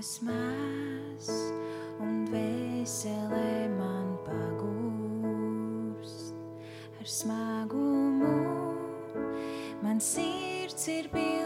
maz, un dvēselē man pagūst. Ar smagumu man sirds ir pildītā.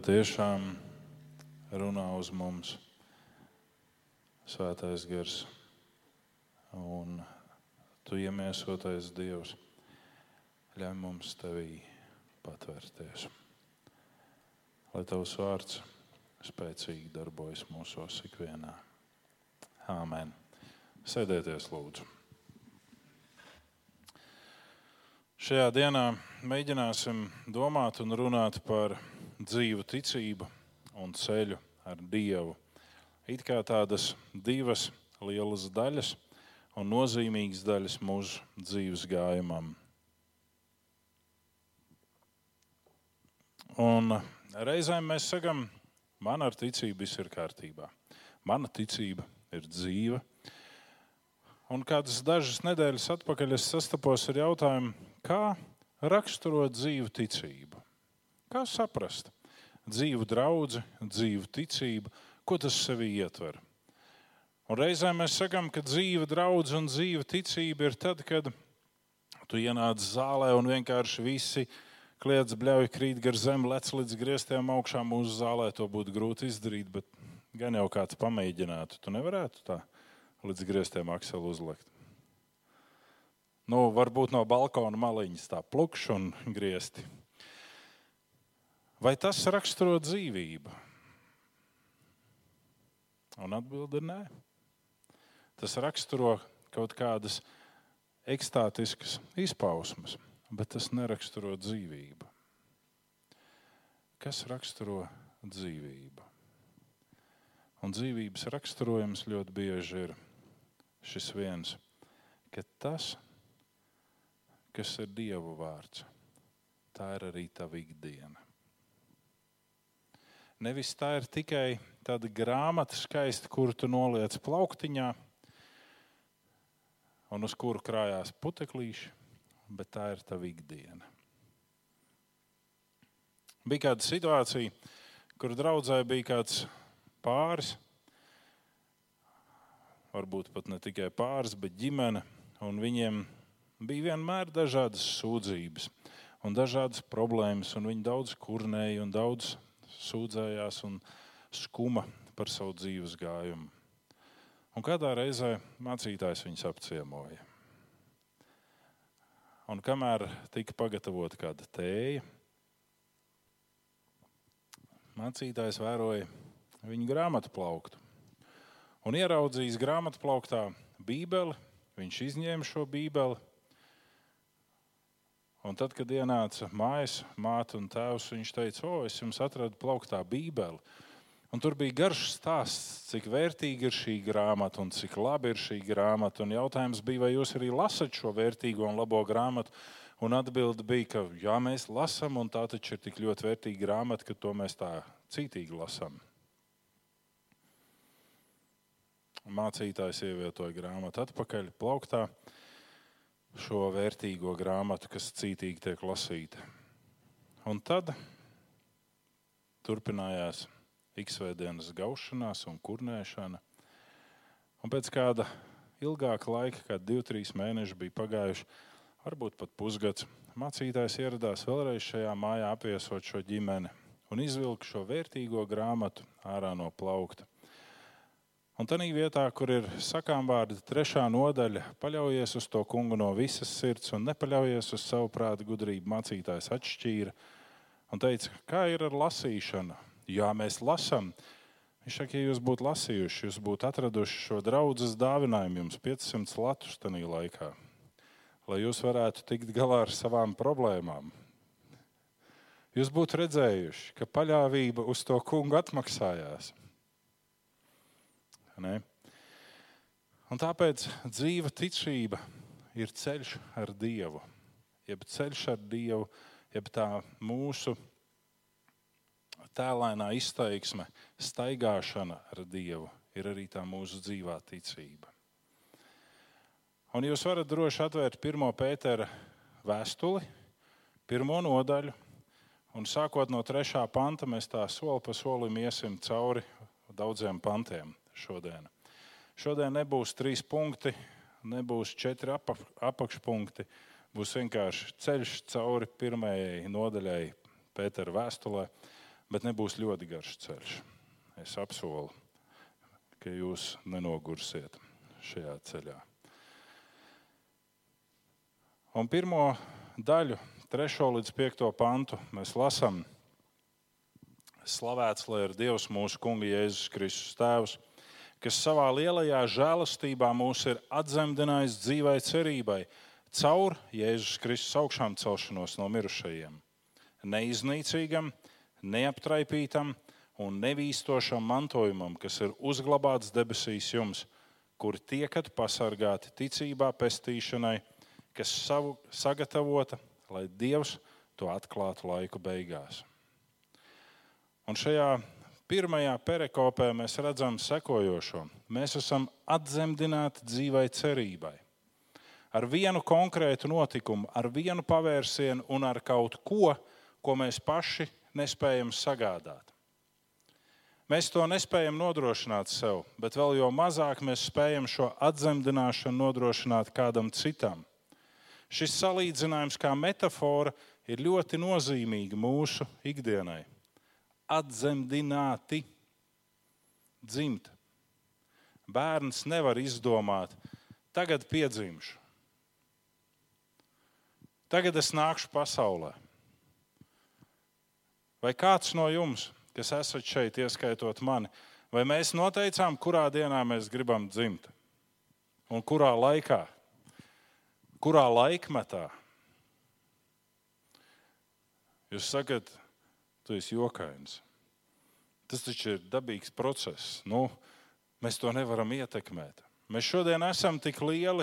Patiešām runā uz mums Svētais Gars un Tu iemiesotais Dievs ļauj mums tevī patvērties. Lai Tavs vārds spēcīgi darbojas mūsos ikvienā. Āmen. Sēdieties, lūdzu. Šajā dienā mēģināsim domāt un runāt par dzīvu ticību un ceļu ar Dievu. It kā tādas divas lielas daļas un nozīmīgas daļas mūsu dzīves gājumam. Un reizēm mēs sakām, man ar ticību viss ir kārtībā. Mana ticība ir dzīva. Un kādas dažas nedēļas atpakaļ es sastapos ar jautājumu, kā raksturot dzīvu ticību. Kā saprast dzīvu draugu, dzīvu ticību, ko tas sevī ietver? Un reizēm mēs sakām, ka dzīva draudzene un dzīva ticība ir tad, kad tu ienāc zālē un vienkārši visi kliedz, bļauj, krīt gar zemi, lec līdz grieztiem augšā. Mūsu zālē to būtu grūti izdarīt, bet gan jau kāds pamēģinātu. Tu nevarētu tā līdz grieztiem akselu uzlikt. Nu, varbūt no balkona maliņas tā plukš un griezti. Vai tas raksturo dzīvību? Un atbilde ir nē. Tas raksturo kaut kādas ekstātiskas izpausmes, bet tas neraksturo dzīvību. Kas raksturo dzīvību? Un dzīvības raksturojums ļoti bieži ir šis viens, ka tas, kas ir Dieva vārds, tā ir arī tava ikdiena. Nevis tā ir tikai tāda grāmata, skaista, kuru tu noliec plauktiņā un uz kuru krājās puteklīši, bet tā ir tava ikdiena. Bija kāda situācija, kur draudzē bija kāds pāris, varbūt pat ne tikai pāris, bet ģimene, un viņiem bija vienmēr dažādas sūdzības un dažādas problēmas, un viņi daudz kurnēja un daudz sūdzējās un skuma par savu dzīves gājumu. Un kādā reizē mācītājs viņus apciemoja. Un kamēr tika pagatavota kāda tēja, mācītājs vēroja viņu grāmatu plauktu. Un ieraudzījis grāmatu plauktā Bībeli, viņš izņēma šo Bībeli Un tad, kad ienāca mājas māte un tēvs, viņš teica, o, es jums atradu plauktā Bībeli. Un tur bija garš stāsts, cik vērtīga ir šī grāmata un cik labi ir šī grāmata. Un jautājums bija, vai jūs arī lasat šo vērtīgo un labo grāmatu. Un atbilde bija, ka jā, mēs lasām, un tā taču ir tik ļoti vērtīga grāmata, ka to mēs tā cītīgi lasām. Mācītājs ievietoja grāmatu atpakaļ plauktā šo vērtīgo grāmatu, kas cītīgi tiek lasīta. Un tad turpinājās iksvētdienas gaušanās un kurnēšana. Un pēc kāda ilgāka laika, kad divi, trīs mēneši bija pagājuši, varbūt pat pusgads, mācītājs ieradās vēlreiz šajā mājā apviesot šo ģimeni un izvilka šo vērtīgo grāmatu ārā no plaukta. Un tā vietā, kur ir sakām vārdi, trešā nodaļa, paļaujies uz to kungu no visas sirds un nepaļaujies uz savu prātu gudrību. Mācītājs atšķīra un teica, kā ir ar lasīšanu. Jā, mēs lasām. Viņš saka, ja jūs būtu lasījuši, jūs būtu atraduši šo draudzes dāvinājumu jums 500 latus tajā laikā, lai jūs varētu tikt galā ar savām problēmām. Jūs būtu redzējuši, ka paļāvība uz to kungu atmaksājās. Un tāpēc dzīva ticība ir ceļš ar Dievu. Jeb ceļš ar Dievu, jeb tā mūsu tēlēnā izteiksme, staigāšana ar Dievu ir arī tā mūsu dzīvā ticība. Un jūs varat droši atvērt pirmo pētera vēstuli, pirmo nodaļu, un sākot no trešā panta, mēs tā soli pa solim iesim cauri daudziem pantiem šodien. Šodien nebūs trīs punkti, nebūs četri apakšpunkti. Būs vienkārši ceļš cauri pirmajai nodaļai Pētera vēstulē, bet nebūs ļoti garš ceļš. Es apsolu, ka jūs nenogursiet šajā ceļā. Un pirmo daļu, trešo līdz piekto pantu, mēs lasām, slavēts lai ir Dievs mūsu Kunga Jēzus Kristus Tēvs kas savā lielajā žēlastībā mūs ir atzemdinājis dzīvai cerībai caur Jēzus Kristus augšām celšanos no mirušajiem. Neiznīcīgam, neaptraipītam un nevīstošam mantojumam, kas ir uzglabāts debesīs jums, kur tiekat pasargāti ticībā, pestīšanai, kas savu sagatavota, lai Dievs to atklātu laiku beigās. Un šajā pirmajā perekopē mēs redzam sekojošo. Mēs esam atzemdināti dzīvai cerībai. Ar vienu konkrētu notikumu, ar vienu pavērsienu un ar kaut ko, ko mēs paši nespējam sagādāt. Mēs to nespējam nodrošināt sev, bet vēl jau mazāk mēs spējam šo atzemdināšanu nodrošināt kādam citam. Šis salīdzinājums kā metāfora ir ļoti nozīmīgs mūsu ikdienai atzemdināti, dzimt. Bērns nevar izdomāt, tagad piedzimšu, tagad es nākšu pasaulē. Vai kāds no jums, kas esat šeit, ieskaitot mani, vai mēs noteicām, kurā dienā mēs gribam dzimt? Un kurā laikā? Kurā laikmetā? Jūs sakat, tu esi jokains. Tas taču ir dabīgs process. Nu, mēs to nevaram ietekmēt. Mēs šodien esam tik lieli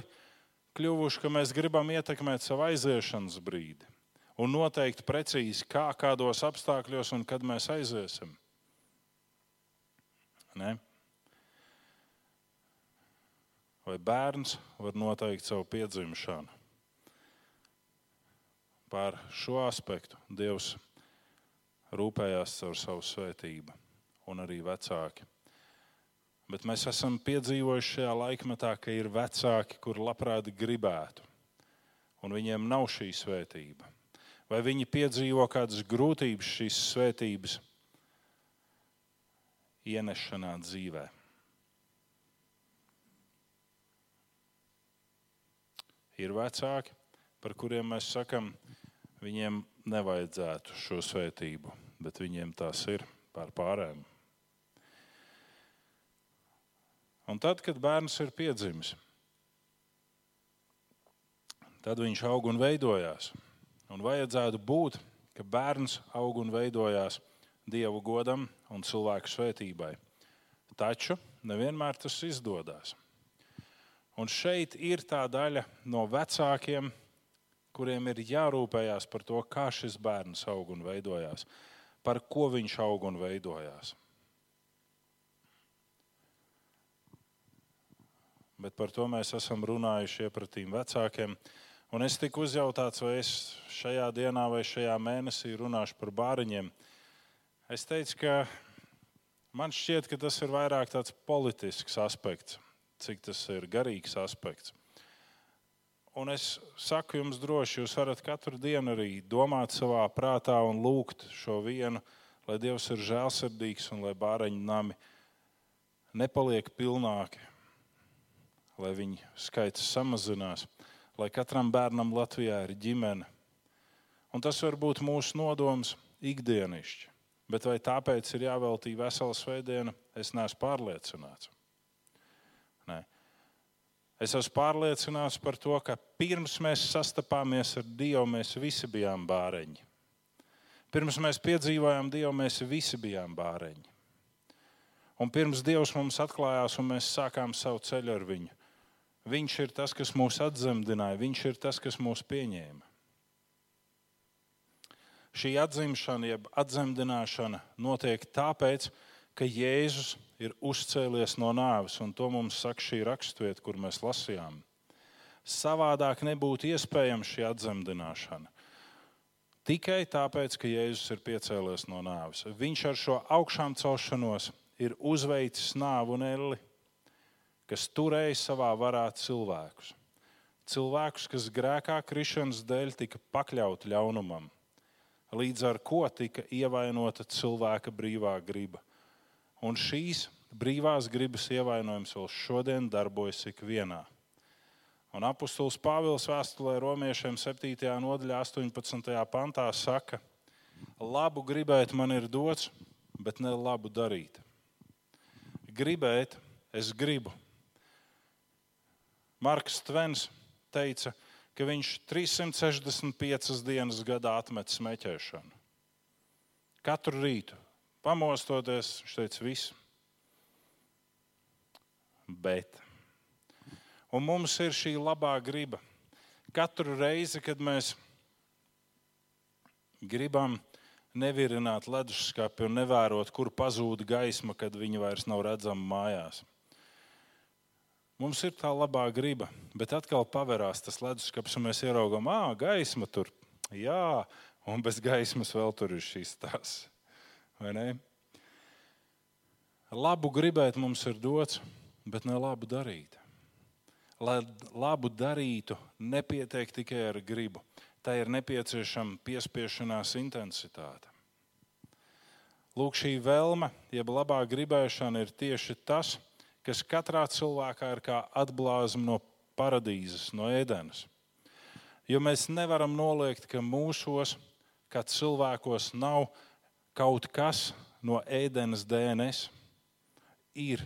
kļuvuši, ka mēs gribam ietekmēt savu aiziešanas brīdi un noteikt precīzi, kā, kādos apstākļos un kad mēs aiziesim. Ne? Vai bērns var noteikt savu piedzimšanu? Par šo aspektu Dievs rūpējās caur savu svētību, un arī vecāki. Bet mēs esam piedzīvojuši šajā laikmetā, ka ir vecāki, kur labprāt gribētu, un viņiem nav šī svētība. Vai viņi piedzīvo kādas grūtības šīs svētības ienešanā dzīvē? Ir vecāki, par kuriem mēs sakam, viņiem nevajadzētu šo svētību, bet viņiem tās ir pār pārējiem. Un tad, kad bērns ir piedzimis, tad viņš aug un veidojās. Un vajadzētu būt, ka bērns aug un veidojās Dievu godam un cilvēku svētībai. Taču nevienmēr tas izdodas. Un šeit ir tā daļa no vecākiem, kuriem ir jārūpējas par to, kā šis bērns aug un veidojās, par ko viņš aug un veidojās. Bet par to mēs esam runājuši iepratīm vecākiem. Un es tiku uzjautāts, vai es šajā dienā vai šajā mēnesī runāšu par bāriņiem. Es teicu, ka man šķiet, ka tas ir vairāk tāds politisks aspekts, cik tas ir garīgs aspekts. Un es saku jums droši, jūs varat katru dienu arī domāt savā prātā un lūgt šo vienu, lai Dievs ir žēlsirdīgs un lai bāreņu nami nepaliek pilnāki, lai viņu skaits samazinās, lai katram bērnam Latvijā ir ģimene. Un tas var būt mūsu nodoms ikdienišķi. Bet vai tāpēc ir jāveltī vesela svētdiena, es neesmu pārliecināts. Es esmu pārliecināts par to, ka pirms mēs sastapāmies ar Dievu, mēs visi bijām bāreņi. Pirms mēs piedzīvojām Dievu, mēs visi bijām bāreņi. Un pirms Dievs mums atklājās un mēs sākām savu ceļu ar viņu, Viņš ir tas, kas mūs atzemdināja, Viņš ir tas, kas mūs pieņēma. Šī atzimšana, jeb atzemdināšana notiek tāpēc, ka Jēzus ir uzcēlies no nāves, un to mums saka šī raksturvieta, kur mēs lasījām. Savādāk nebūtu iespējama šī atzemdināšana. Tikai tāpēc, ka Jēzus ir piecēlies no nāves. Viņš ar šo augšām celšanos ir uzveicis nāvu un elli, kas turēja savā varā cilvēkus. Cilvēkus, kas grēkā krišanas dēļ tika pakļauti ļaunumam, līdz ar ko tika ievainota cilvēka brīvā griba. Un šīs brīvās gribas ievainojums vēl šodien darbojas ikvienā. Un apustulis Pāvils vēstulē romiešiem 7. nodaļā, 18. pantā saka, labu gribēt man ir dots, bet ne labu darīt. Gribēt, es gribu. Marks Tvens teica, ka viņš 365 dienas gadā atmet smēķēšanu. Katru rītu Pamostoties, viņš teica, viss. Bet. Un mums ir šī labā griba. Katru reizi, kad mēs gribam nevirināt leduskapi un nevērot, kur pazūd gaisma, kad viņa vairs nav redzama mājās. Mums ir tā labā griba, bet atkal pavērās tas leduskapis, un mēs ieraugām, ah, gaisma tur. Jā, un bez gaismas vēl tur ir šīs tās. Vai ne? Labu gribēt mums ir dots, bet ne labu darīt. Lai labu darītu, nepietiek tikai ar gribu. Tā ir nepieciešama piespiešanās intensitāte. Lūk, šī vēlme, jeb labā gribēšana, ir tieši tas, kas katrā cilvēkā ir kā atblāzma no paradīzes, no ēdenes. Jo mēs nevaram noliegt, ka mūsos, kā cilvēkos, nav kaut kas no ēdenes DNS. Ir.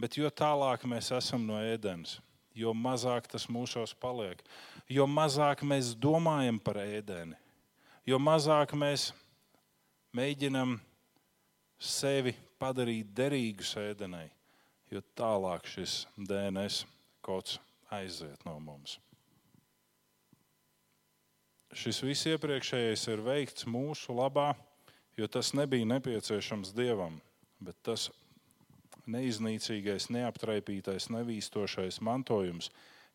Bet jo tālāk mēs esam no ēdenes, jo mazāk tas mūsos paliek, jo mazāk mēs domājam par ēdeni, jo mazāk mēs mēģinam sevi padarīt derīgu ēdenai, jo tālāk šis DNS kods aiziet no mums. Šis viss iepriekšējais ir veikts mūsu labā, jo tas nebija nepieciešams dievam, bet tas neiznīcīgais, neaptraipītais, nevīstošais mantojums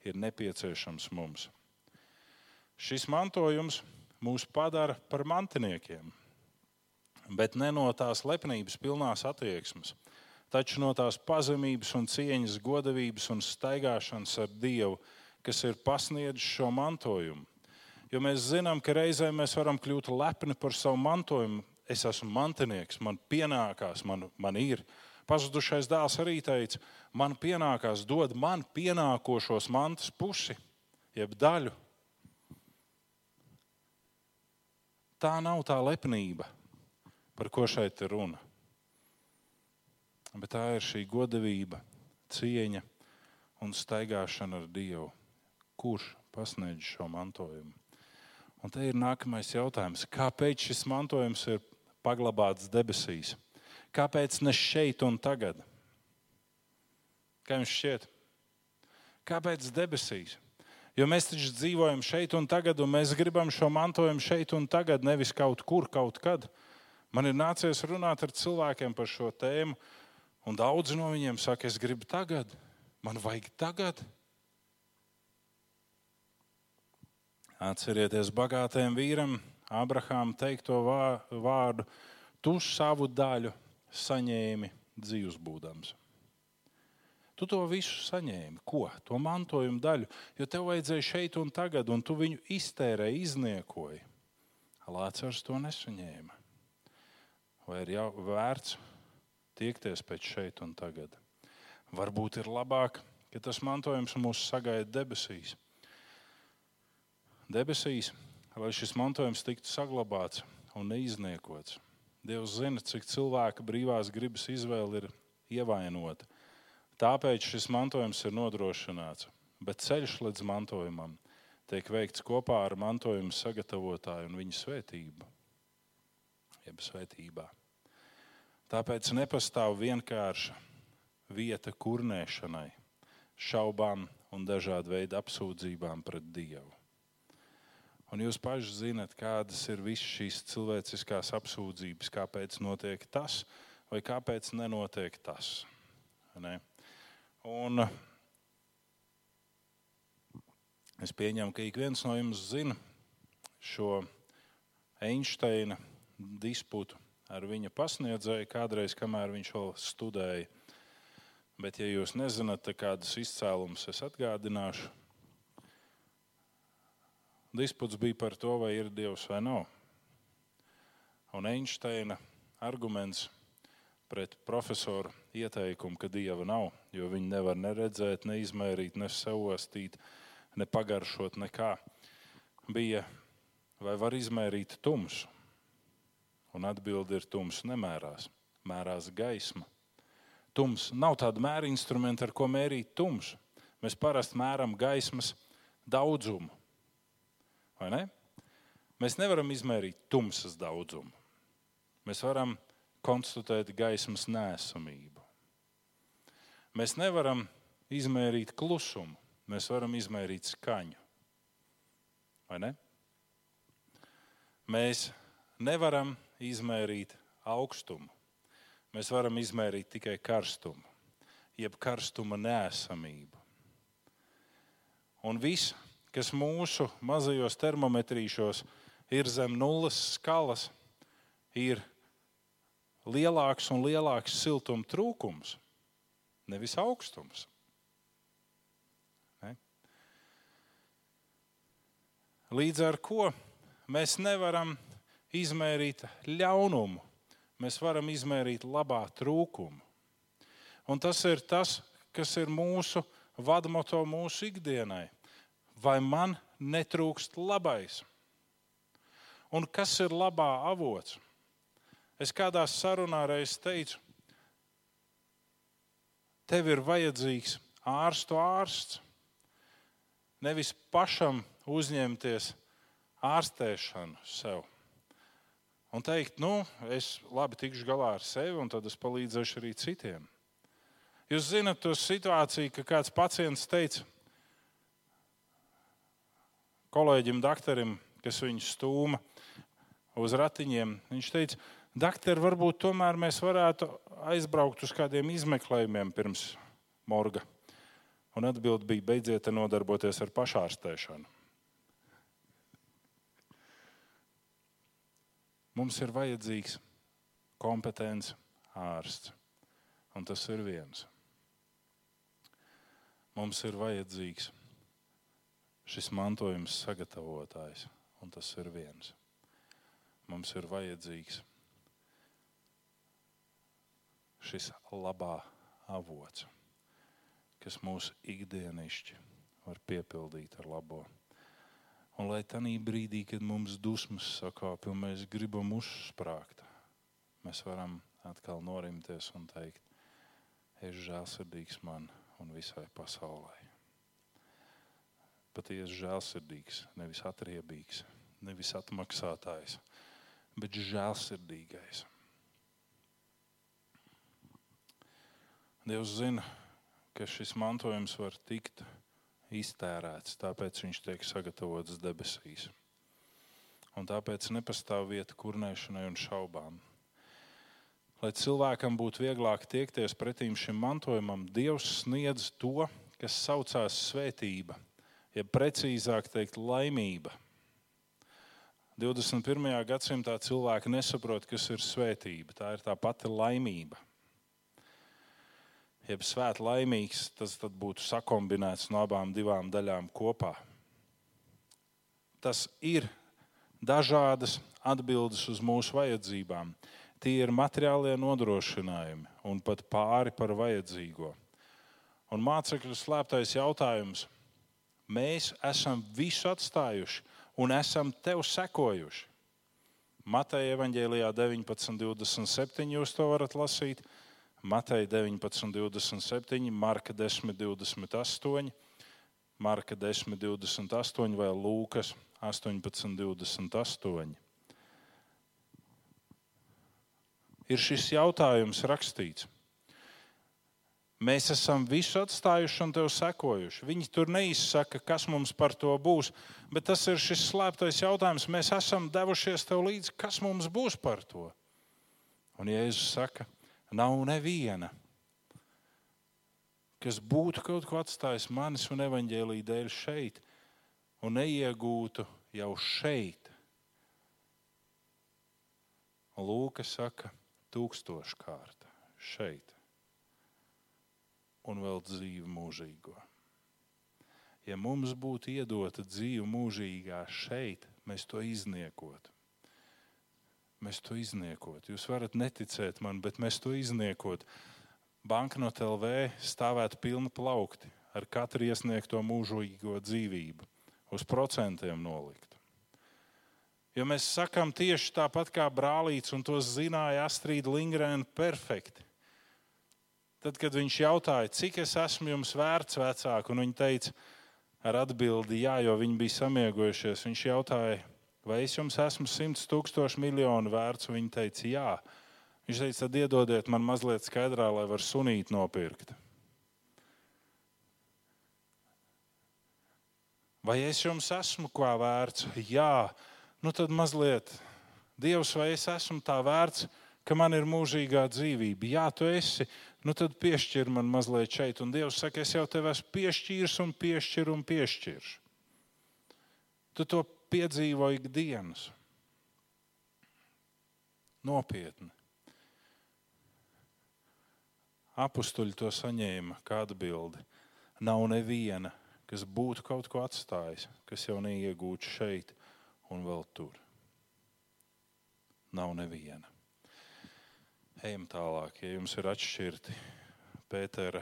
ir nepieciešams mums. Šis mantojums mūs padara par mantiniekiem, bet ne no tās lepnības pilnās attieksmes, taču no tās pazemības un cieņas, godavības un staigāšanas ar Dievu, kas ir pasniedzis šo mantojumu. Jo mēs zinām, ka reizē mēs varam kļūt lepni par savu mantojumu. Es esmu mantinieks, man pienākās, man, man ir. Pazudušais dēls arī teica, man pienākās dod man pienākošos mantas pusi, jeb daļu. Tā nav tā lepnība, par ko šeit ir runa. Bet tā ir šī godavība, cieņa un staigāšana ar Dievu. Kurš pasniedz šo mantojumu? Un te ir nākamais jautājums. Kāpēc šis mantojums ir paglabāts debesīs? Kāpēc ne šeit un tagad? Kā jums šķiet? Kāpēc debesīs? Jo mēs taču dzīvojam šeit un tagad, un mēs gribam šo mantojumu šeit un tagad, nevis kaut kur, kaut kad. Man ir nācies runāt ar cilvēkiem par šo tēmu, un daudzi no viņiem saka, es gribu tagad, man vajag tagad. Atcerieties bagātiem vīram, Abrahām teikto vārdu, tu savu daļu saņēmi dzīves būdams. Tu to visu saņēmi. Ko? To mantojumu daļu. Jo tev vajadzēja šeit un tagad, un tu viņu iztērēji, izniekoji. Lācars to nesaņēma. Vai ir jau vērts tiekties pēc šeit un tagad? Varbūt ir labāk, ka tas mantojums mūs sagaida debesīs debesīs, lai šis mantojums tiktu saglabāts un neizniekots. Dievs zina, cik cilvēka brīvās gribas izvēle ir ievainota. Tāpēc šis mantojums ir nodrošināts, bet ceļš līdz mantojumam tiek veikts kopā ar mantojuma sagatavotāju un viņa svētību. Jeb svētībā. Tāpēc nepastāv vienkārša vieta kurnēšanai, šaubām un dažādu veidu apsūdzībām pret Dievu. Un jūs paši zinat, kādas ir visas šīs cilvēciskās apsūdzības, kāpēc notiek tas vai kāpēc nenotiek tas. Ne? Un es pieņemu, ka ik viens no jums zina šo Einsteina disputu ar viņa pasniedzēju kādreiz, kamēr viņš vēl studēja. Bet, ja jūs nezināt, kādas izcēlumus es atgādināšu, disputs bija par to, vai ir Dievs vai nav. Un Einsteina arguments pret profesoru ieteikumu, ka Dieva nav, jo viņi nevar ne redzēt, ne izmērīt, ne savostīt, ne pagaršot nekā, bija, vai var izmērīt tumsu. Un atbildi ir tums nemērās, mērās gaisma. Tums nav tāda mēra instrumenta, ar ko mērīt tumsu. Mēs parasti mēram gaismas daudzumu. Ne? Mēs nevaram izmērīt tumsas daudzumu. Mēs varam konstatēt gaismas nēsamību. Mēs nevaram izmērīt klusumu, mēs varam izmērīt skaņu. Ne? Mēs nevaram izmērīt augstumu. Mēs varam izmērīt tikai karstumu, jeb karstuma nēsamību. Un viss kas mūsu mazajos termometrīšos ir zem nulles skalas, ir lielāks un lielāks siltuma trūkums, nevis augstums. Ne? Līdz ar to mēs nevaram izmērīt ļaunumu, mēs varam izmērīt labā trūkumu. Un tas ir tas, kas ir mūsu vadmoto mūsu ikdienai vai man netrūkst labais? Un kas ir labā avots? Es kādā sarunā reiz teicu, tev ir vajadzīgs ārstu ārsts. Nevis pašam uzņemties ārstēšanu sev. Un teikt, nu, es labi tikšu galā ar sevi, un tad es palīdzēšu arī citiem. Jūs zinat to situāciju, ka kāds pacients teica, kolēģim, doktoram, kas viņu stūma uz ratiņiem. Viņš teica, Doktor, varbūt tomēr mēs varētu aizbraukt uz kādiem izmeklējumiem pirms morga. Un atbildi bija: beidziet nodarboties ar pašārstēšanu. Mums ir vajadzīgs kompetents ārsts, un tas ir viens. Mums ir vajadzīgs šis mantojums sagatavotājs, un tas ir viens. Mums ir vajadzīgs šis labā avots, kas mūsu ikdienišķi var piepildīt ar labo. Un lai tajā brīdī, kad mums dusmas sakāpj un mēs gribam uzsprāgt, mēs varam atkal norimties un teikt, es žēlsirdīgs man un visai pasaulē. Patiesi žēlsirdīgs, nevis atriebīgs, nevis atmaksātājs, bet žēlsirdīgais. Dievs zina, ka šis mantojums var tikt iztērēts, tāpēc viņš tiek sagatavots debesīs. Un tāpēc nepastāv vieta kurnēšanai un šaubām. Lai cilvēkam būtu vieglāk tiekties pretīm šim mantojumam, Dievs sniedz to, kas saucās svētība, jeb precīzāk teikt, laimība. 21. gadsimtā cilvēki nesaprot, kas ir svētība. Tā ir tā pati laimība jeb svēta laimīgs, tas būtu sakombinēts no abām daļām kopā. Tas ir dažādas atbildes uz mūsu vajadzībām. Tie ir materiālie nodrošinājumi un pat pāri par vajadzīgo. Un mācekļu slēptais jautājums. Mēs esam visu atstājuši un esam tev sekojuši. Mateja evanģēlijā 19.27. jūs to varat lasīt, Mateja 19, 27, Marka 10, 28, Marka 10, 28 vai Lūkas 18, 28. Ir šis jautājums rakstīts. Mēs esam visu atstājuši un tev sekojuši. Viņi tur neizsaka, kas mums par to būs, bet tas ir šis slēptais jautājums. Mēs esam devušies tev līdzi, kas mums būs par to. Un Jēzus saka, Nav neviena, kas būtu kaut ko atstājis manis un evaņģēlīja dēļ šeit, un neiegūtu jau šeit. Lūka saka, tūkstoškārta šeit, un vēl dzīve mūžīgo. Ja mums būtu iedota dzīve mūžīgā šeit, mēs to izniekotu mēs to izniekot. Jūs varat neticēt man, bet mēs to izniekot. Banknote LV stāvētu pilna plaukti ar katru iesniegto mūžīgo dzīvību, uz procentiem nolikt. Jo mēs sakām tieši tāpat kā brālīts, un to zināja Astrīda Lingrēna perfekti. Tad, kad viņš jautāja, cik es esmu jums vērts vecāk, un viņa teica ar atbildi, jā, jo viņi bija samiegojušies, viņš jautāja, vai es jums esmu simts tūkstoši miljonu vērts? Viņa teica, jā. Viņš teica, tad iedodiet man mazliet skaidrā, lai var sunīt nopirkt. Vai es jums esmu kā vērts? Jā, nu tad mazliet. Dievs, vai es esmu tā vērts, ka man ir mūžīgā dzīvība? Jā, tu esi. Nu tad piešķir man mazliet šeit. Un Dievs saka, es jau tev esmu piešķīris un piešķiru un piešķiršu. Tu to piedzīvo ikdienas. Nopietni. Apstuļi to saņēma kā atbildi. Nav neviena, kas būtu kaut ko atstājis, kas jau neiegūts šeit un vēl tur. Nav neviena. Ejam tālāk. Ja jums ir atšķirti Pētera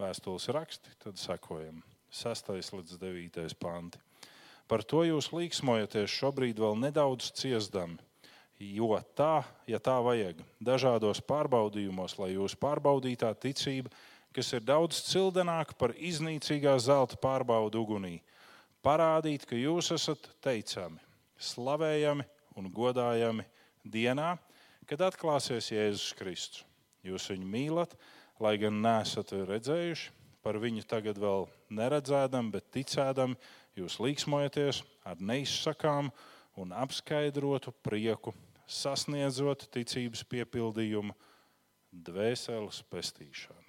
vēstules raksti, tad sekojam 6. līdz 9. panti. Par to jūs līksmojaties šobrīd vēl nedaudz ciestami. Jo tā, ja tā vajag, dažādos pārbaudījumos, lai jūsu pārbaudītā ticība, kas ir daudz cildenāka par iznīcīgā zelta pārbaudu ugunī, parādīt, ka jūs esat teicami, slavējami un godājami dienā, kad atklāsies Jēzus Kristus. Jūs viņu mīlat, lai gan nesat redzējuši, par viņu tagad vēl neredzēdam, bet ticēdam, jūs līksmojaties ar neizsakām un apskaidrotu prieku sasniedzot ticības piepildījumu, dvēseles pestīšanu.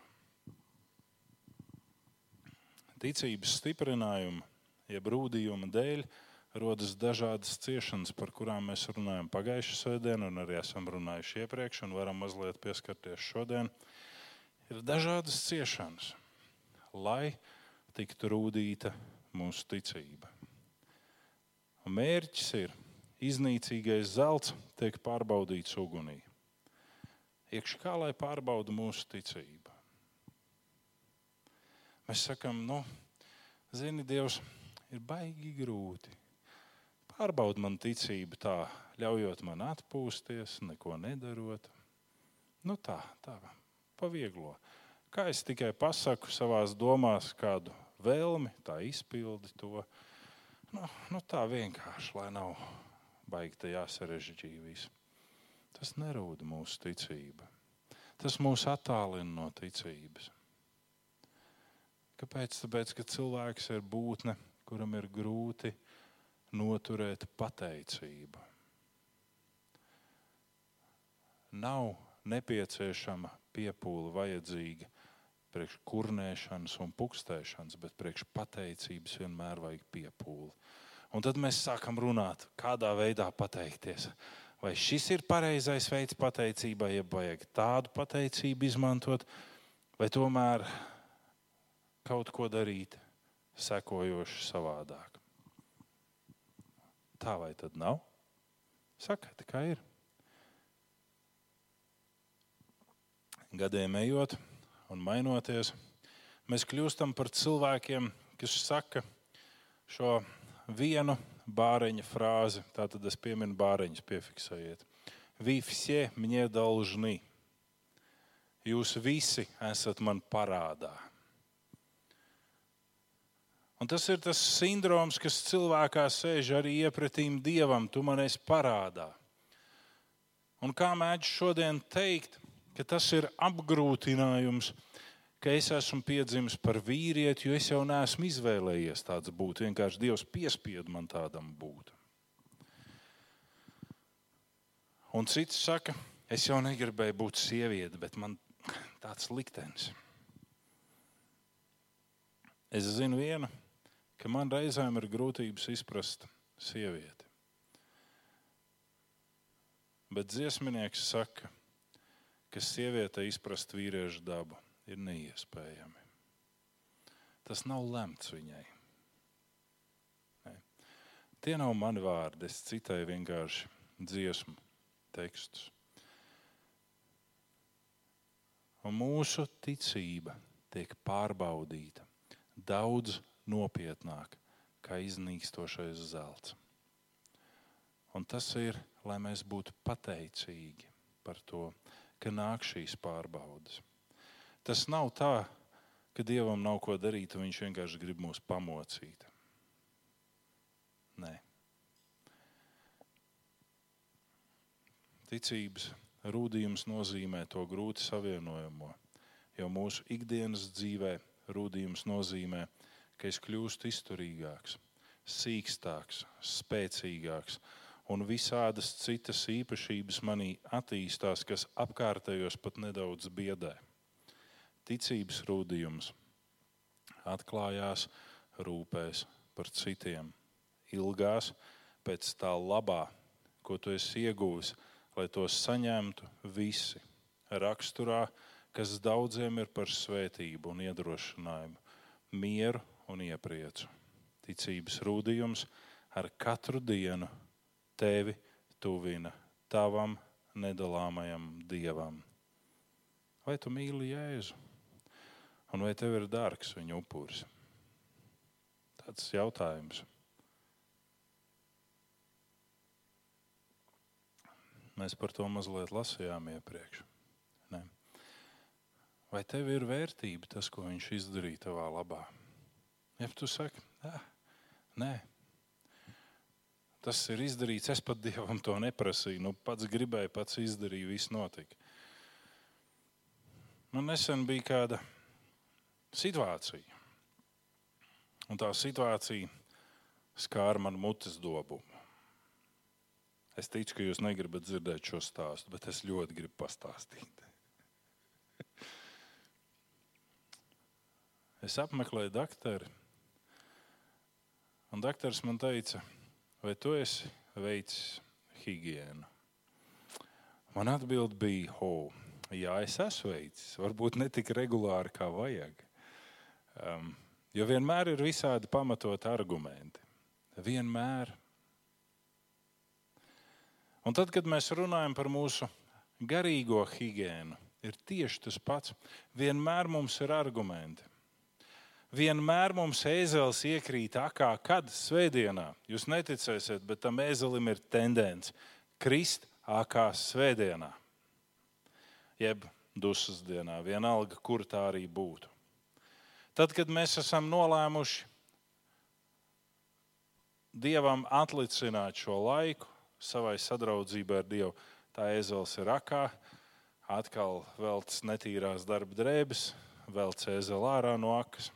Ticības stiprinājuma, jeb rūdījuma dēļ rodas dažādas ciešanas, par kurām mēs runājam pagājušajā svētdienā, un arī esam runājuši iepriekš, un varam mazliet pieskarties šodien. Ir dažādas ciešanas, lai tiktu rūdīta mūsu ticība. Un mērķis ir iznīcīgais zelts, tiek pārbaudīts ugunī. Iekšā kā lai pārbauda mūsu ticību. Mēs sakām, nu, zini, Dievs, ir baigi grūti. Pārbaud man ticību tā, ļaujot man atpūsties, neko nedarot. Nu tā, tā, pavieglo. Kā es tikai pasaku savā domās kādu vēlmi, tā izpildi to. Nu, nu tā vienkārši, lai nav baigta jāsarežģīja viss. Tas nerūda mūsu ticība. Tas mūs attālina no ticības. Kāpēc? Tāpēc, ka cilvēks ir būtne, kuram ir grūti noturēt pateicību. Nav nepieciešama piepūle vajadzīga priekš kurnēšanas un pukstēšanas, bet priekš pateicības vienmēr vajag piepūli. Un tad mēs sākam runāt, kādā veidā pateikties. Vai šis ir pareizais veids pateicībai, ja vajag tādu pateicību izmantot, vai tomēr kaut ko darīt sekojoši savādāk tā vai tad nav? Sakiet, kā ir. Gadiem ejot un mainoties, mēs kļūstam par cilvēkiem, kas saka šo vienu bāriņa frāzi. Tā tad es pieminu bāriņus, piefiksējiet. Visi mņē dolžni. Jūs visi esat man parādā. Un tas ir tas sindroms, kas cilvēkā sēž arī iepratīm dievam. Tu man esi parādā. Un kā mēdz šodien teikt, ka tas ir apgrūtinājums, ka es esmu piedzimis par vīrieti, jo es jau neesmu izvēlējies tāds būt. Vienkārši Dievs piespiedu man tādam būt. Un cits saka, es jau negribēju būt sieviete, bet man tāds liktenis. Es zinu vienu, ka man reizēm ir grūtības izprast sievieti. Bet dziesminieks saka, ka sieviete izprast vīriešu dabu ir neiespējami. Tas nav lemts viņai. Ne. Tie nav mani vārdi, es citēju vienkārši dziesmu tekstus. Un mūsu ticība tiek pārbaudīta daudz nopietnāk kā iznīkstošais zelts. Un tas ir, lai mēs būtu pateicīgi par to, ka nāk šīs pārbaudas. Tas nav tā, ka Dievam nav ko darīt, un Viņš vienkārši grib mūs pamocīt. Nē. Ticības rūdījums nozīmē to grūti savienojamo, jo mūsu ikdienas dzīvē rūdījums nozīmē, ka es kļūstu izturīgāks, sīkstāks, spēcīgāks un visādas citas īpašības manī attīstās, kas apkārtējos pat nedaudz biedē. Ticības rūdījums atklājās rūpēs par citiem, ilgās pēc tā labā, ko tu esi ieguvis, lai tos saņemtu visi. Raksturā, kas daudziem ir par svētību un iedrošinājumu, mieru un iepriecu. Ticības rūdījums ar katru dienu tevi tuvina tavam nedalāmajam dievam. Vai tu mīli Jēzu? Un vai tev ir dārgs viņa upuris? Tāds jautājums. Mēs par to mazliet lasījām iepriekš. Ne. Vai tev ir vērtība tas, ko viņš izdarīja tavā labā? Ja tu saki, nē, Tas ir izdarīts. Es pat dievam to neprasīju. Nu, pats gribēju, pats izdarīju, viss notika. Man nesen bija kāda situācija. Un tā situācija skāra man mutes dobumu. Es ticu, ka jūs negribat dzirdēt šo stāstu, bet es ļoti gribu pastāstīt. Es apmeklēju doktoru, un doktors man teica, vai tu esi veicis higiēnu? Man atbild bija, oh, jā, es esmu veicis, varbūt ne tik regulāri kā vajag. Um, jo vienmēr ir visādi pamatot argumenti. Vienmēr. Un tad, kad mēs runājam par mūsu garīgo higiēnu, ir tieši tas pats. Vienmēr mums ir argumenti. Vienmēr mums ēzelis iekrīt akā, kad svētdienā. Jūs neticēsiet, bet tam ēzelim ir tendence krist akā svētdienā, jeb dusmas dienā, vienalga, kur tā arī būtu. Tad, kad mēs esam nolēmuši Dievam atlicināt šo laiku savai sadraudzībai ar Dievu, tā ēzelis ir akā, atkal veltas netīrās darba drēbes, velc ēzeli ārā no akas.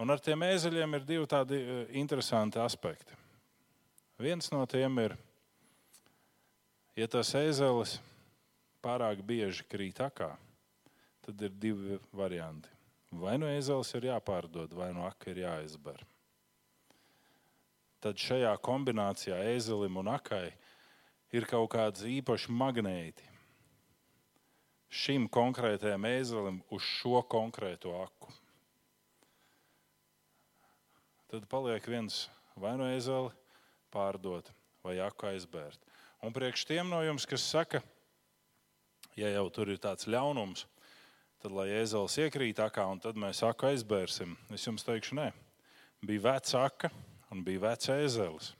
Un ar tiem ēzeļiem ir divi tādi e, interesanti aspekti. Viens no tiem ir, ja tas ēzelis pārāk bieži krīt akā, tad ir divi varianti. Vai nu ēzelis ir jāpārdod, vai nu aka ir jāizber. Tad šajā kombinācijā ēzelim un akai ir kaut kāds īpašs magnēti, šim konkrētajam ēzelim uz šo konkrēto aku. Tad paliek viens vai nu ēzeli pārdot, vai aku aizbērt. Un priekš tiem no jums, kas saka, ja jau tur ir tāds ļaunums, tad lai ēzelis iekrīt akā un tad mēs aku aizbērsim, es jums teikšu, nē, bija veca aka un bija vecs ēzelis.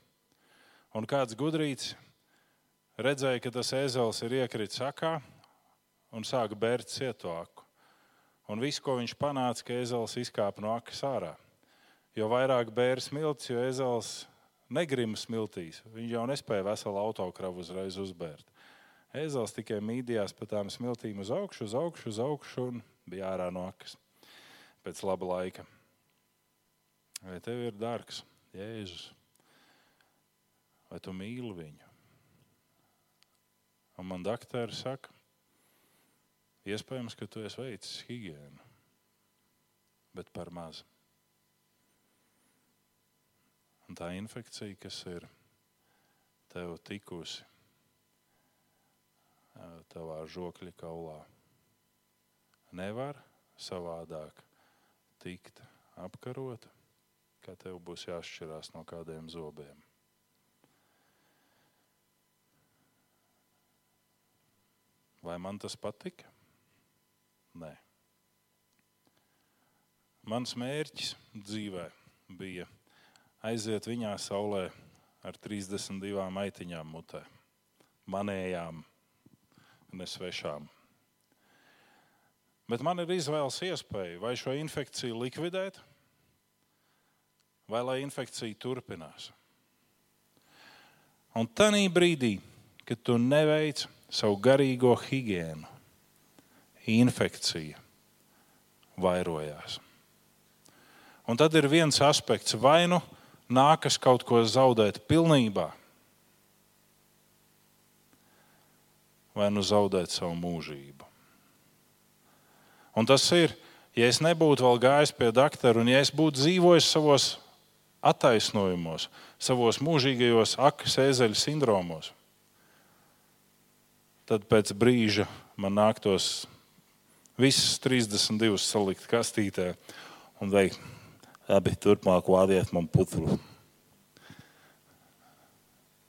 Un kāds gudrīts redzēja, ka tas ēzelis ir iekritis akā un sāka bērt cietu aku. Un viss, ko viņš panāca, ka ezels izkāpa no akas ārā. Jo vairāk bērs smilts, jo ezels negrima smiltīs. Viņš jau nespēja veselu autokravu uzreiz uzbērt. Ezels tikai mīdījās pa tām smiltīm uz augšu, uz augšu, uz augšu un bija ārā no akas pēc laba laika. Vai tev ir dārgs Jēzus? Vai tu mīli viņu? Un man doktori saka, Iespējams, ka tu esi veicis higiēnu, bet par maz. Un tā infekcija, kas ir tev tikusi tavā žokļa kaulā, nevar savādāk tikt apkarota, kā tev būs jāšķirās no kādiem zobiem. Vai man tas patika? Nē. Mans mērķis dzīvē bija aiziet viņā saulē ar 32 maitiņām mutē, manējām, nesvešām. Bet man ir izvēles iespēja vai šo infekciju likvidēt, vai lai infekcija turpinās. Un tajā brīdī, kad tu neveic savu garīgo higiēnu, infekcija vairojās. Un tad ir viens aspekts, vai nu nākas kaut ko zaudēt pilnībā, vai nu zaudēt savu mūžību. Un tas ir, ja es nebūtu vēl gājis pie doktora, un ja es būtu dzīvojis savos attaisnojumos, savos mūžīgajos akas ezeļu sindromos, tad pēc brīža man nāktos visas 32 salikt kastītē un veikt, abi turpmāk vādiet man putru.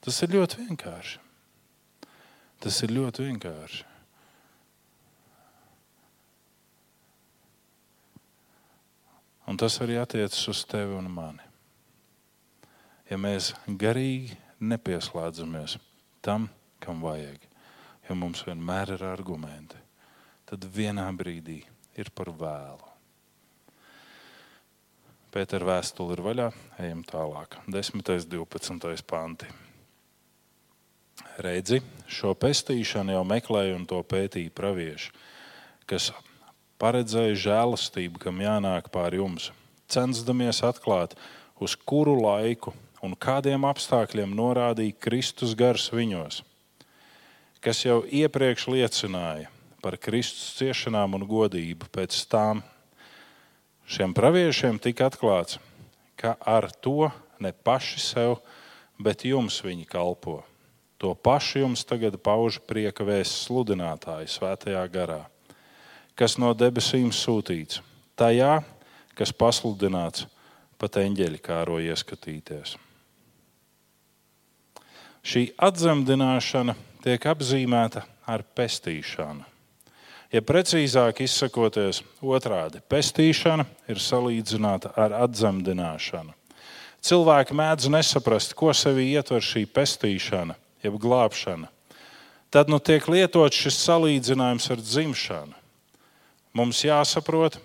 Tas ir ļoti vienkārši. Tas ir ļoti vienkārši. Un tas arī attiecas uz tevi un mani. Ja mēs garīgi nepieslēdzamies tam, kam vajag, jo mums vienmēr ir argumenti, tad vienā brīdī ir par vēlu. Pētera vēstule ir vaļā, ejam tālāk. 10. un 12. panti. Redzi, šo pestīšanu jau meklēja un to pētīja pravieši, kas paredzēja žēlastību, kam jānāk pāri jums, censdamies atklāt, uz kuru laiku un kādiem apstākļiem norādīja Kristus gars viņos, kas jau iepriekš liecināja par Kristus ciešanām un godību pēc tām. Šiem praviešiem tika atklāts, ka ar to ne paši sev, bet jums viņi kalpo. To pašu jums tagad pauž prieka vēsts sludinātāji svētajā garā, kas no debesīm sūtīts, tajā, kas pasludināts pat eņģeļi kāro ieskatīties. Šī atzemdināšana tiek apzīmēta ar pestīšanu. Ja precīzāk izsakoties, otrādi - pestīšana ir salīdzināta ar atzemdināšanu. Cilvēki mēdz nesaprast, ko sevī ietver šī pestīšana, jeb glābšana. Tad nu tiek lietots šis salīdzinājums ar dzimšanu. Mums jāsaprot,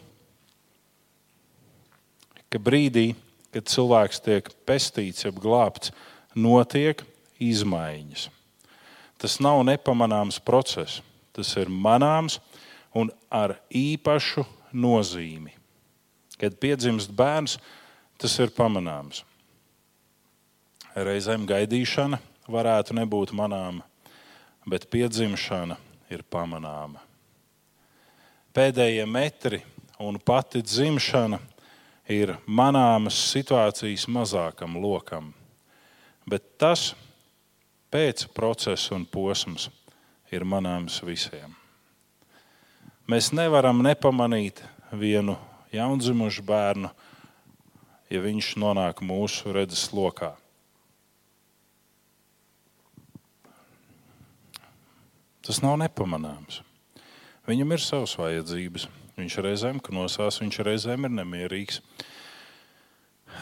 ka brīdī, kad cilvēks tiek pestīts, jeb glābts, notiek izmaiņas. Tas nav nepamanāms process, tas ir manāms un ar īpašu nozīmi. Kad piedzimst bērns, tas ir pamanāms. Reizēm gaidīšana varētu nebūt manāma, bet piedzimšana ir pamanāma. Pēdējie metri un pati dzimšana ir manāmas situācijas mazākam lokam, bet tas pēc procesa un posms ir manāms visiem. Mēs nevaram nepamanīt vienu jaundzimušu bērnu, ja viņš nonāk mūsu redzes lokā. Tas nav nepamanāms. Viņam ir savas vajadzības. Viņš reizēm knosās, viņš reizēm ir nemierīgs.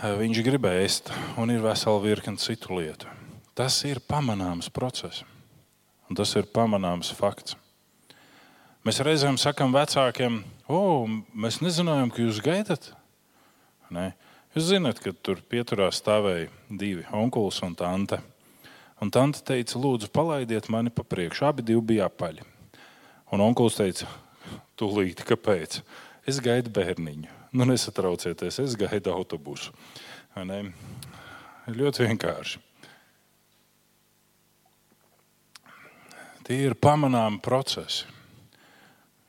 Viņš grib ēst, un ir vesela virkne citu lietu. Tas ir pamanāms process, un tas ir pamanāms fakts. Mēs reizēm sakām vecākiem, o, mēs nezinājām, ka jūs gaidat. Ne? Jūs zināt, ka tur pieturā stāvēja divi onkulis un tante. Un tante teica, lūdzu, palaidiet mani pa priekšu. Abi bija apaļi. Un onkulis teica, tūlīt, kāpēc? Es gaidu bērniņu. Nu, nesatraucieties, es gaidu autobusu. Ne? Ļoti vienkārši. Tie ir pamanāmi procesi.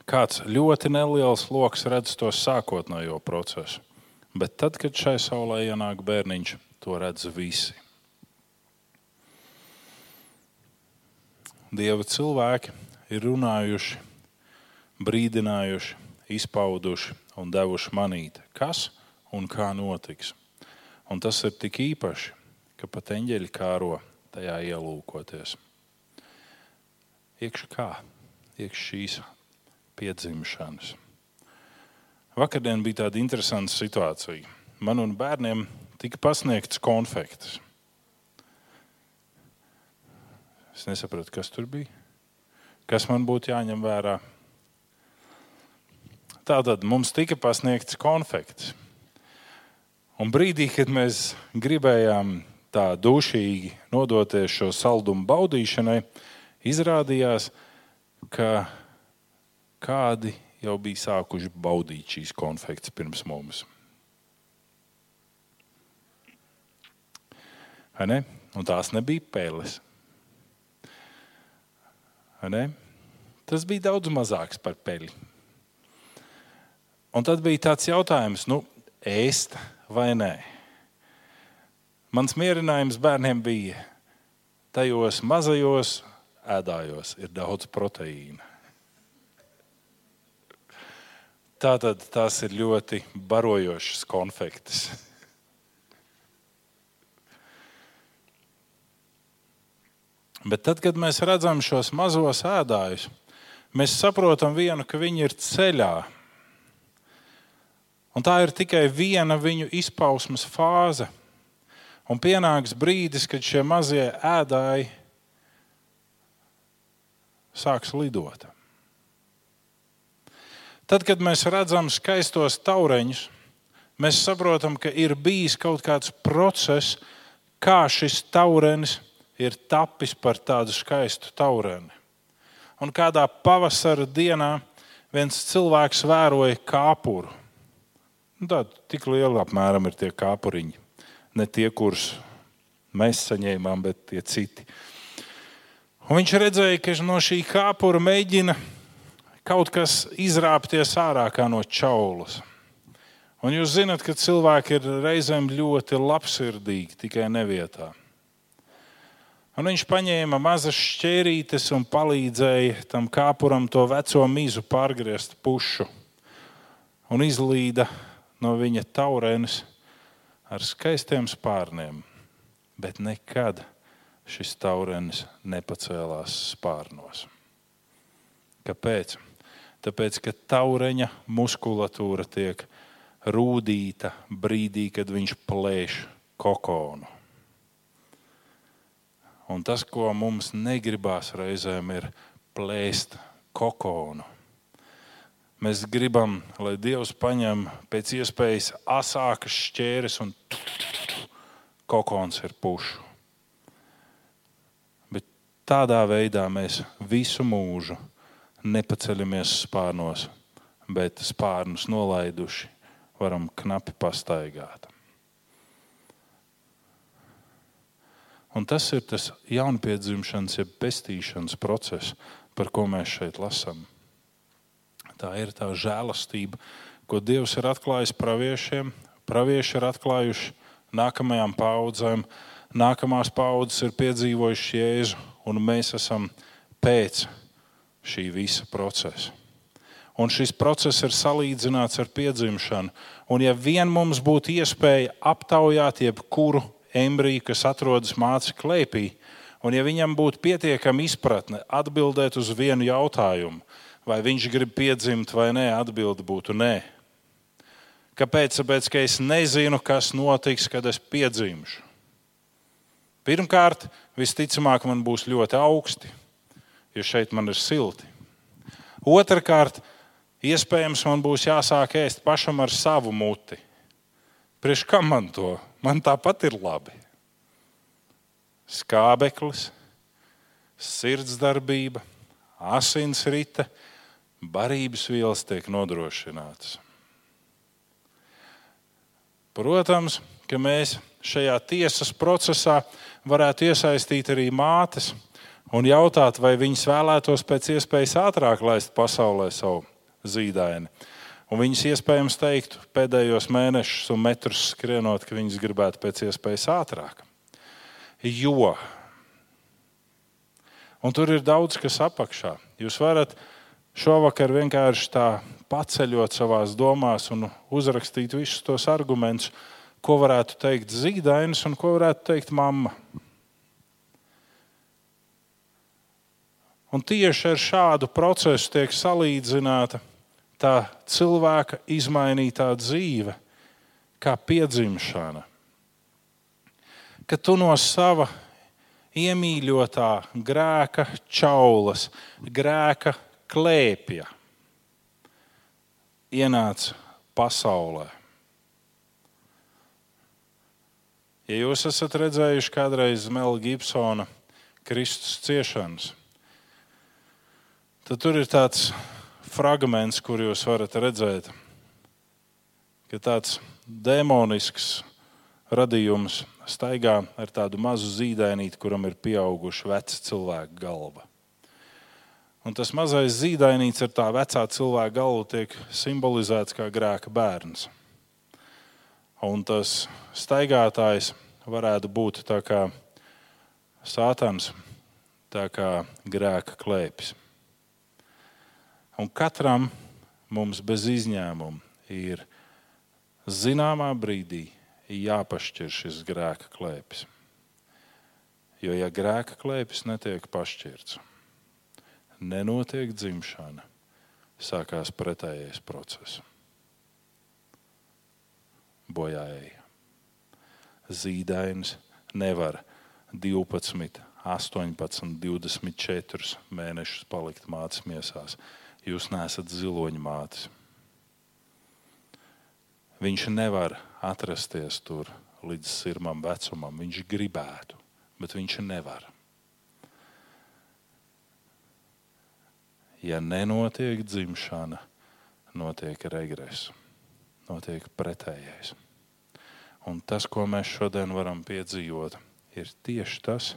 Kāds ļoti neliels lokus redz to sākotnējo procesu, bet tad, kad šai saulē ienāk bērniņš, to redz visi. Dieva cilvēki ir runājuši, brīdinājuši, izpauduši un devuši manīt, kas un kā notiks. Un tas ir tik īpaši, ka pat eņģeļi kāro tajā ielūkoties. Iekšā kā? Iekšā šīs piedzimšanas. Vakardien bija tāda interesanta situācija. Man un bērniem tika pasniegts konfekts. Es nesapratu, kas tur bija. Kas man būtu jāņem vērā? Tātad mums tika pasniegts konfekts. Un brīdī, kad mēs gribējām tā dušīgi nodoties šo saldumu baudīšanai, izrādījās, ka kādi jau bija sākuši baudīt šīs konfekts pirms mums. Ne? Un tās nebija pēles. Ne? Tas bija daudz mazāks par peļu. Un tad bija tāds jautājums, nu, ēst vai nē. Mans mierinājums bērniem bija, tajos mazajos ēdājos ir daudz proteīna. Tātad tās ir ļoti barojošas konfektes. Bet tad, kad mēs redzam šos mazos ēdājus, mēs saprotam vienu, ka viņi ir ceļā. Un tā ir tikai viena viņu izpausmes fāze. Un pienāks brīdis, kad šie mazie ēdāji sāks lidot. Tad, kad mēs redzam skaistos taureņus, mēs saprotam, ka ir bijis kaut kāds process, kā šis taurenis ir tapis par tādu skaistu taureni. Un kādā pavasara dienā viens cilvēks vēroja kāpuru. Nu, tā, tik liela apmēram ir tie kāpuriņi. Ne tie, kurus mēs saņēmām, bet tie citi. Un viņš redzēja, ka no šī kāpura mēģina kaut kas izrāpties ārā no čaulas. Un jūs zināt, ka cilvēki ir reizēm ļoti labsirdīgi, tikai nevietā. Un viņš paņēma mazas šķērītes un palīdzēja tam kāpuram to veco mīzu pārgriezt pušu un izlīda no viņa taurenes ar skaistiem spārniem, bet nekad šis taurenis nepacēlās spārnos. Kāpēc? Tāpēc, ka taureņa muskulatūra tiek rūdīta brīdī, kad viņš plēš kokonu. Un tas, ko mums negribās reizēm, ir plēst kokonu. Mēs gribam, lai Dievs paņem pēc iespējas asākas šķēres un kokons ir pušu. Bet tādā veidā mēs visu mūžu nepaceļamies spārnos, bet spārnus nolaiduši varam knapi pastaigāt. Un tas ir tas jaunpiedzimšanas, jeb pestīšanas process, par ko mēs šeit lasām. Tā ir tā žēlastība, ko Dievs ir atklājis praviešiem. Pravieši ir atklājuši nākamajām paudzēm, nākamās paudzes ir piedzīvojušas jēzu, un mēs esam pēc šī visa procesa. Un šis process ir salīdzināts ar piedzimšanu. Un, ja vien mums būtu iespēja aptaujāt jebkuru embriju, kas atrodas mācību klēpī, un ja viņam būtu pietiekama izpratne atbildēt uz vienu jautājumu, vai viņš grib piedzimt vai nē, atbilde būtu nē. Kāpēc? Tāpēc, ka es nezinu, kas notiks, kad es piedzimšu. Pirmkārt, visticamāk, man būs ļoti augsti, jo šeit man ir silti. Otrakārt, iespējams, man būs jāsāk ēst pašam ar savu muti. Priekš kam man to? Man tāpat ir labi. Skābeklis, sirdsdarbība, asinsrite, barības vielas tiek nodrošinātas. Protams, ka mēs šajā tiesas procesā varētu iesaistīt arī mātes un jautāt, vai viņas vēlētos pēc iespējas ātrāk laist pasaulē savu zīdaini. Un viņas iespējams teiktu pēdējos mēnešus un metrus skrienot, ka viņas gribētu pēc iespējas ātrāk. Jo, un tur ir daudz kas apakšā. Jūs varat šovakar vienkārši tā paceļot savā domās un uzrakstīt visus tos argumentus, ko varētu teikt zīdainis un ko varētu teikt mamma. Un tieši ar šādu procesu tiek salīdzināta tā cilvēka izmainītā dzīve, kā piedzimšana. Ka tu no sava iemīļotā grēka čaulas, grēka klēpja ienāca pasaulē. Ja jūs esat redzējuši kādreiz Mela Gibsona Kristus ciešanas, tad tur ir tāds fragments, kur jūs varat redzēt, ka tāds demonisks radījums staigā ar tādu mazu zīdainīti, kuram ir pieauguši veci cilvēku galva. Un tas mazais zīdainīts ar tā vecā cilvēka galvu tiek simbolizēts kā grēka bērns. Un tas staigātājs varētu būt tā kā sātans, tā kā grēka klēpis. Un katram mums bez izņēmuma ir zināmā brīdī jāpašķir šis grēka klēpis. Jo, ja grēka klēpis netiek pašķirts, nenotiek dzimšana, sākās pretējais process. Bojājēji. Zīdainis nevar 12, 18, 24 mēnešus palikt miesās. Jūs neesat ziloņa mātes. Viņš nevar atrasties tur līdz sirmam vecumam. Viņš gribētu, bet viņš nevar. ja nenotiek dzimšana, notiek regress, notiek pretējais. Un tas, ko mēs šodien varam piedzīvot, ir tieši tas,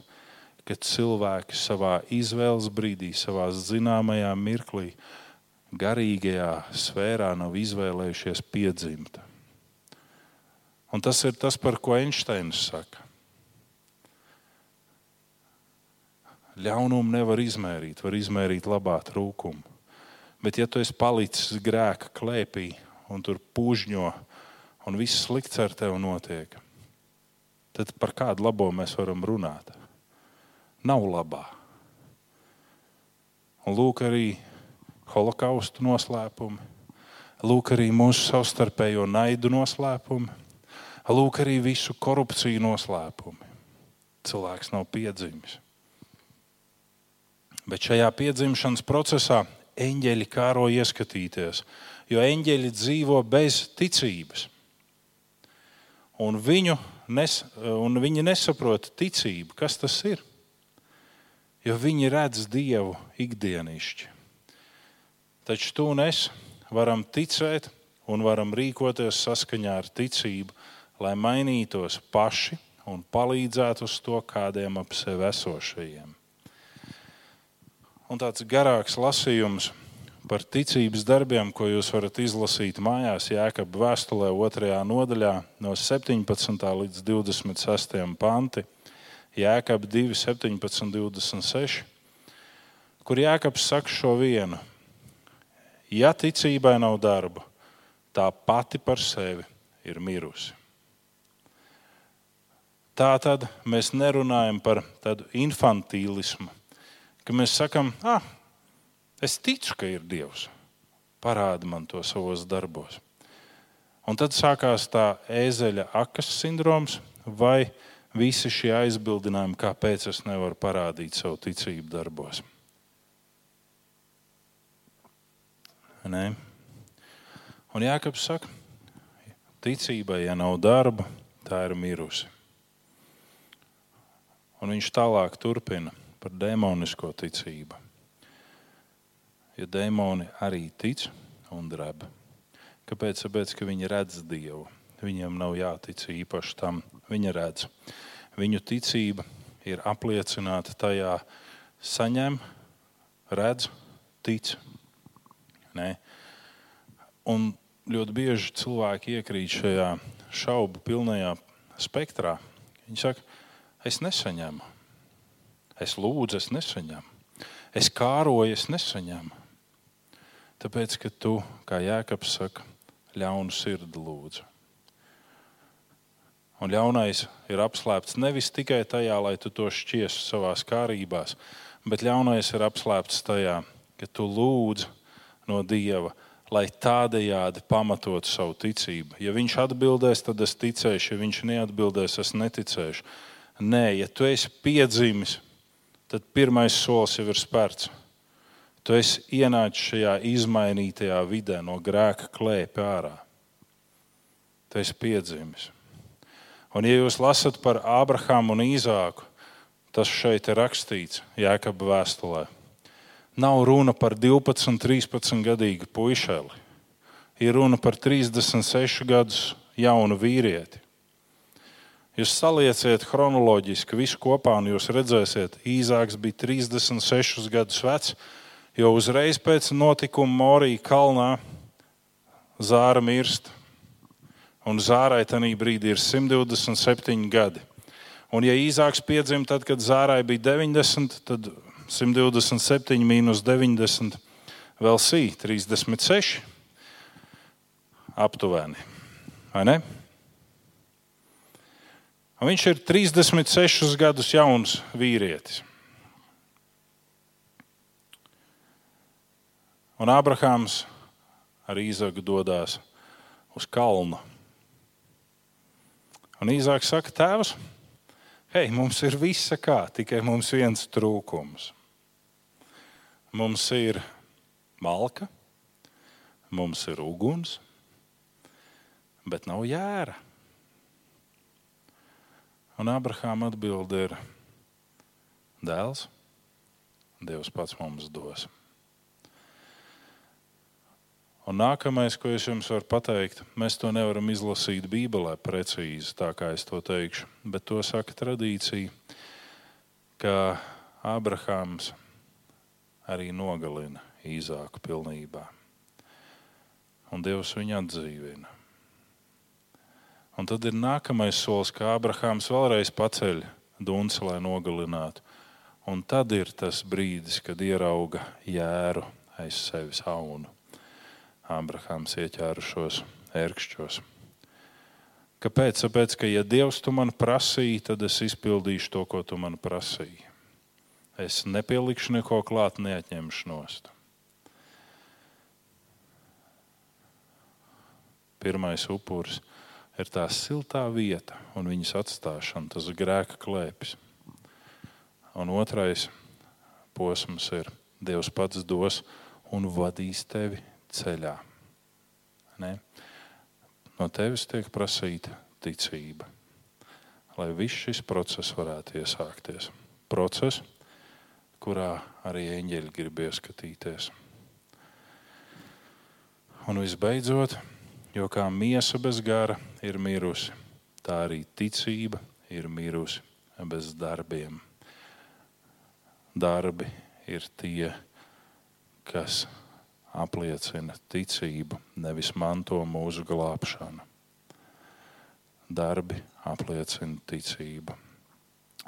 ka cilvēki savā izvēles brīdī, savā zināmajā mirklī, garīgajā sfērā nav izvēlējušies piedzimt. Un tas ir tas, par ko Einsteins saka. Ļaunumu nevar izmērīt, var izmērīt labā trūkumu. Bet, ja tu esi palicis grēka klēpī un tur pužņo, un viss slikts ar tevi notiek, tad par kādu labo mēs varam runāt? Nav labā. Un lūk, arī holokaustu noslēpumi, lūk, arī mūsu savstarpējo naidu noslēpumi, lūk, arī visu korupciju noslēpumi. Cilvēks nav piedzimis. Bet šajā piedzimšanas procesā eņģeļi kāro ieskatīties, jo eņģeļi dzīvo bez ticības. Un, viņu nes, un viņi nesaprot ticību, kas tas ir. Jo viņi redz Dievu ikdienišķi. Taču tu un es varam ticēt un varam rīkoties saskaņā ar ticību, lai mainītos paši un palīdzētu uz to kādiem ap sevi esošajiem. Un tāds garāks lasījums par ticības darbiem, ko jūs varat izlasīt mājās, Jēkabā vēstulē, 2. nodaļā, no 17. līdz 26. panti, Jēkabā 2, 17, 26, kur Jēkabs saka šo vienu: Ja ticībai nav darba, tā pati par sevi ir mirusi. Tā tad mēs nerunājam par tādu infantīlismu ka mēs sakām, ah, es ticu, ka ir Dievs. Parādi man to savos darbos. Un tad sākās tā ēzeļa akas sindroms, vai visi šie aizbildinājumi, kāpēc es nevaru parādīt savu ticību darbos. Nē. Un Jānis saka, ticībai, ja nav darba, tā ir mirusi. Un viņš tālāk turpina par demonisko ticību. Jo demoni arī tic un drēb. Kāpēc? Tāpēc, ka viņi redz Dievu. Viņiem nav jātic īpaši tam. Viņi redz. Viņu ticība ir apliecināta tajā, saņem, redz, tic. Nē. Un ļoti bieži cilvēki iekrīt šajā šaubu pilnajā spektrā. Viņi saka, es nesaņemu. Es lūdzu, es nesaņemu. Es kāroju, es nesaņemu. Tāpēc, ka tu, kā Jēkabs saka, ļaunu sirdi lūdzu. Un ļaunais ir apslēpts nevis tikai tajā, lai tu to šķiestu savā kārībā, bet ļaunais ir apslēpts tajā, ka tu lūdz no Dieva, lai tādējādi pamatotu savu ticību. Ja viņš atbildēs, tad es ticēšu, ja viņš neatbildēs, es neticēšu. Nē, ja tu esi piedzimis tad pirmais solis jau ir spērts. Tu esi ienācis šajā izmainītajā vidē, no grēka klēpja ārā. Tu esi piedzimis. Un, ja jūs lasat par Ābrahāmu un Īzāku, tas šeit ir rakstīts Jēkabā vēstulē. Nav runa par 12, 13 gadīgu puišeli. Ir runa par 36 gadus jaunu vīrieti. Jūs salieciet chronoloģiski visu kopā, un jūs redzēsiet, Īzāks bija 36 gadus vecs, jo uzreiz pēc notikuma Morija kalnā zāra mirst. Un zārai tajā brīdī ir 127 gadi. Un, ja Īzāks piedzima tad, kad zārai bija 90, tad 127 mīnus 90 vēl sī 36 aptuveni. Viņš ir 36 gadus jauns vīrietis. Un Abrahāms ar Īzaku dodas uz kalnu. Un Īzāks saka, tēvs, hei, mums ir visa kā, tikai mums viens trūkums. Mums ir malka, mums ir uguns, bet nav jēra. Un Abrahāma atbild ir dēls. Dievs pats mums dos. Un nākamais, ko es jums varu pateikt, mēs to nevaram izlasīt Bībelē precīzi, tā kā es to teikšu, bet to saka tradīcija, ka Ābrahāms arī nogalina Īzāku pilnībā. Un Dievs viņu atdzīvina. Un tad ir nākamais solis, kā Abrahāms vēlreiz paceļ dunci, lai nogalinātu. Un tad ir tas brīdis, kad ierauga jēru aiz sevis aunu. Abrahāms ieķērušos ērkšķos. Kāpēc? Tāpēc, ka, ja Dievs tu man prasīji, tad es izpildīšu to, ko tu man prasīji. Es nepielikšu neko klāt, neatņemšu nost. Pirmais upuris ir tā siltā vieta un viņas atstāšana, tas grēka klēpis. Un otrais posms ir Dievs pats dos un vadīs tevi ceļā. Ne? No tevis tiek prasīta ticība, lai viss šis process varētu iesākties. Process, kurā arī eņģeļi grib ieskatīties. Un visbeidzot, jo kā miesa bez gara ir mirusi, tā arī ticība ir mirusi bez darbiem. Darbi ir tie, kas apliecina ticību, nevis manto mūsu glābšanu. Darbi apliecina ticību.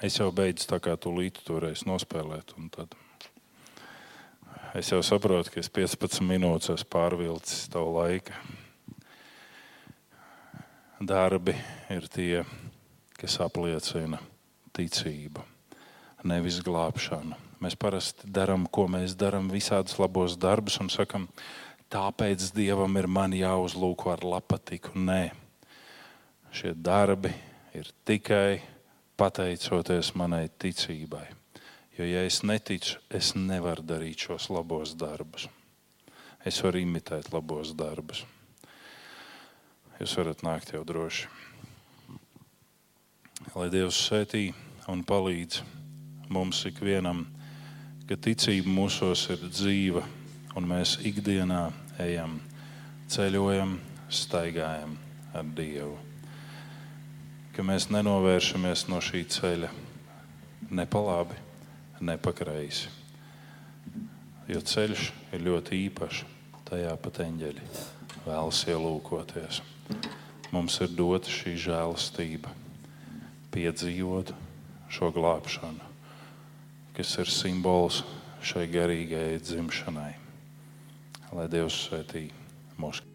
Es jau beidzu tā kā līdzi toreiz nospēlēt, un tad es jau saprotu, ka es 15 minūtes esmu pārvilcis tavu laiku. Darbi ir tie, kas apliecina ticību, nevis glābšanu. Mēs parasti darām, ko mēs darām, visādus labos darbus un sakam, tāpēc Dievam ir man jāuzlūko ar lapatiku. Nē, šie darbi ir tikai pateicoties manai ticībai. Jo, ja es neticu, es nevaru darīt šos labos darbus. Es varu imitēt labos darbus. Jūs varat nākt jau droši. Lai Dievs svētī un palīdz mums ikvienam ka ticība mūsos ir dzīva, un mēs ikdienā ejam, ceļojam, staigājam ar Dievu. Ka mēs nenovēršamies no šī ceļa ne pa labi, ne pa kreisi. Jo ceļš ir ļoti īpašs, tajā pat eņģeļi vēlas ielūkoties. Mums ir dota šī žēlastība, piedzīvot šo glābšanu kas ir simbols šai garīgajai dzimšanai. Lai Dievs svētī mūsu.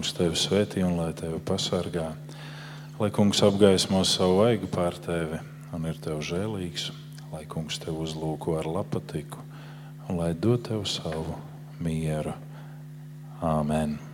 Kungs tevi svētī un lai tevi pasargā. Lai kungs apgaismo savu vaigu pār tevi un ir tev žēlīgs. Lai kungs tevi uzlūko ar lapatiku un lai dod tev savu mieru. Āmen!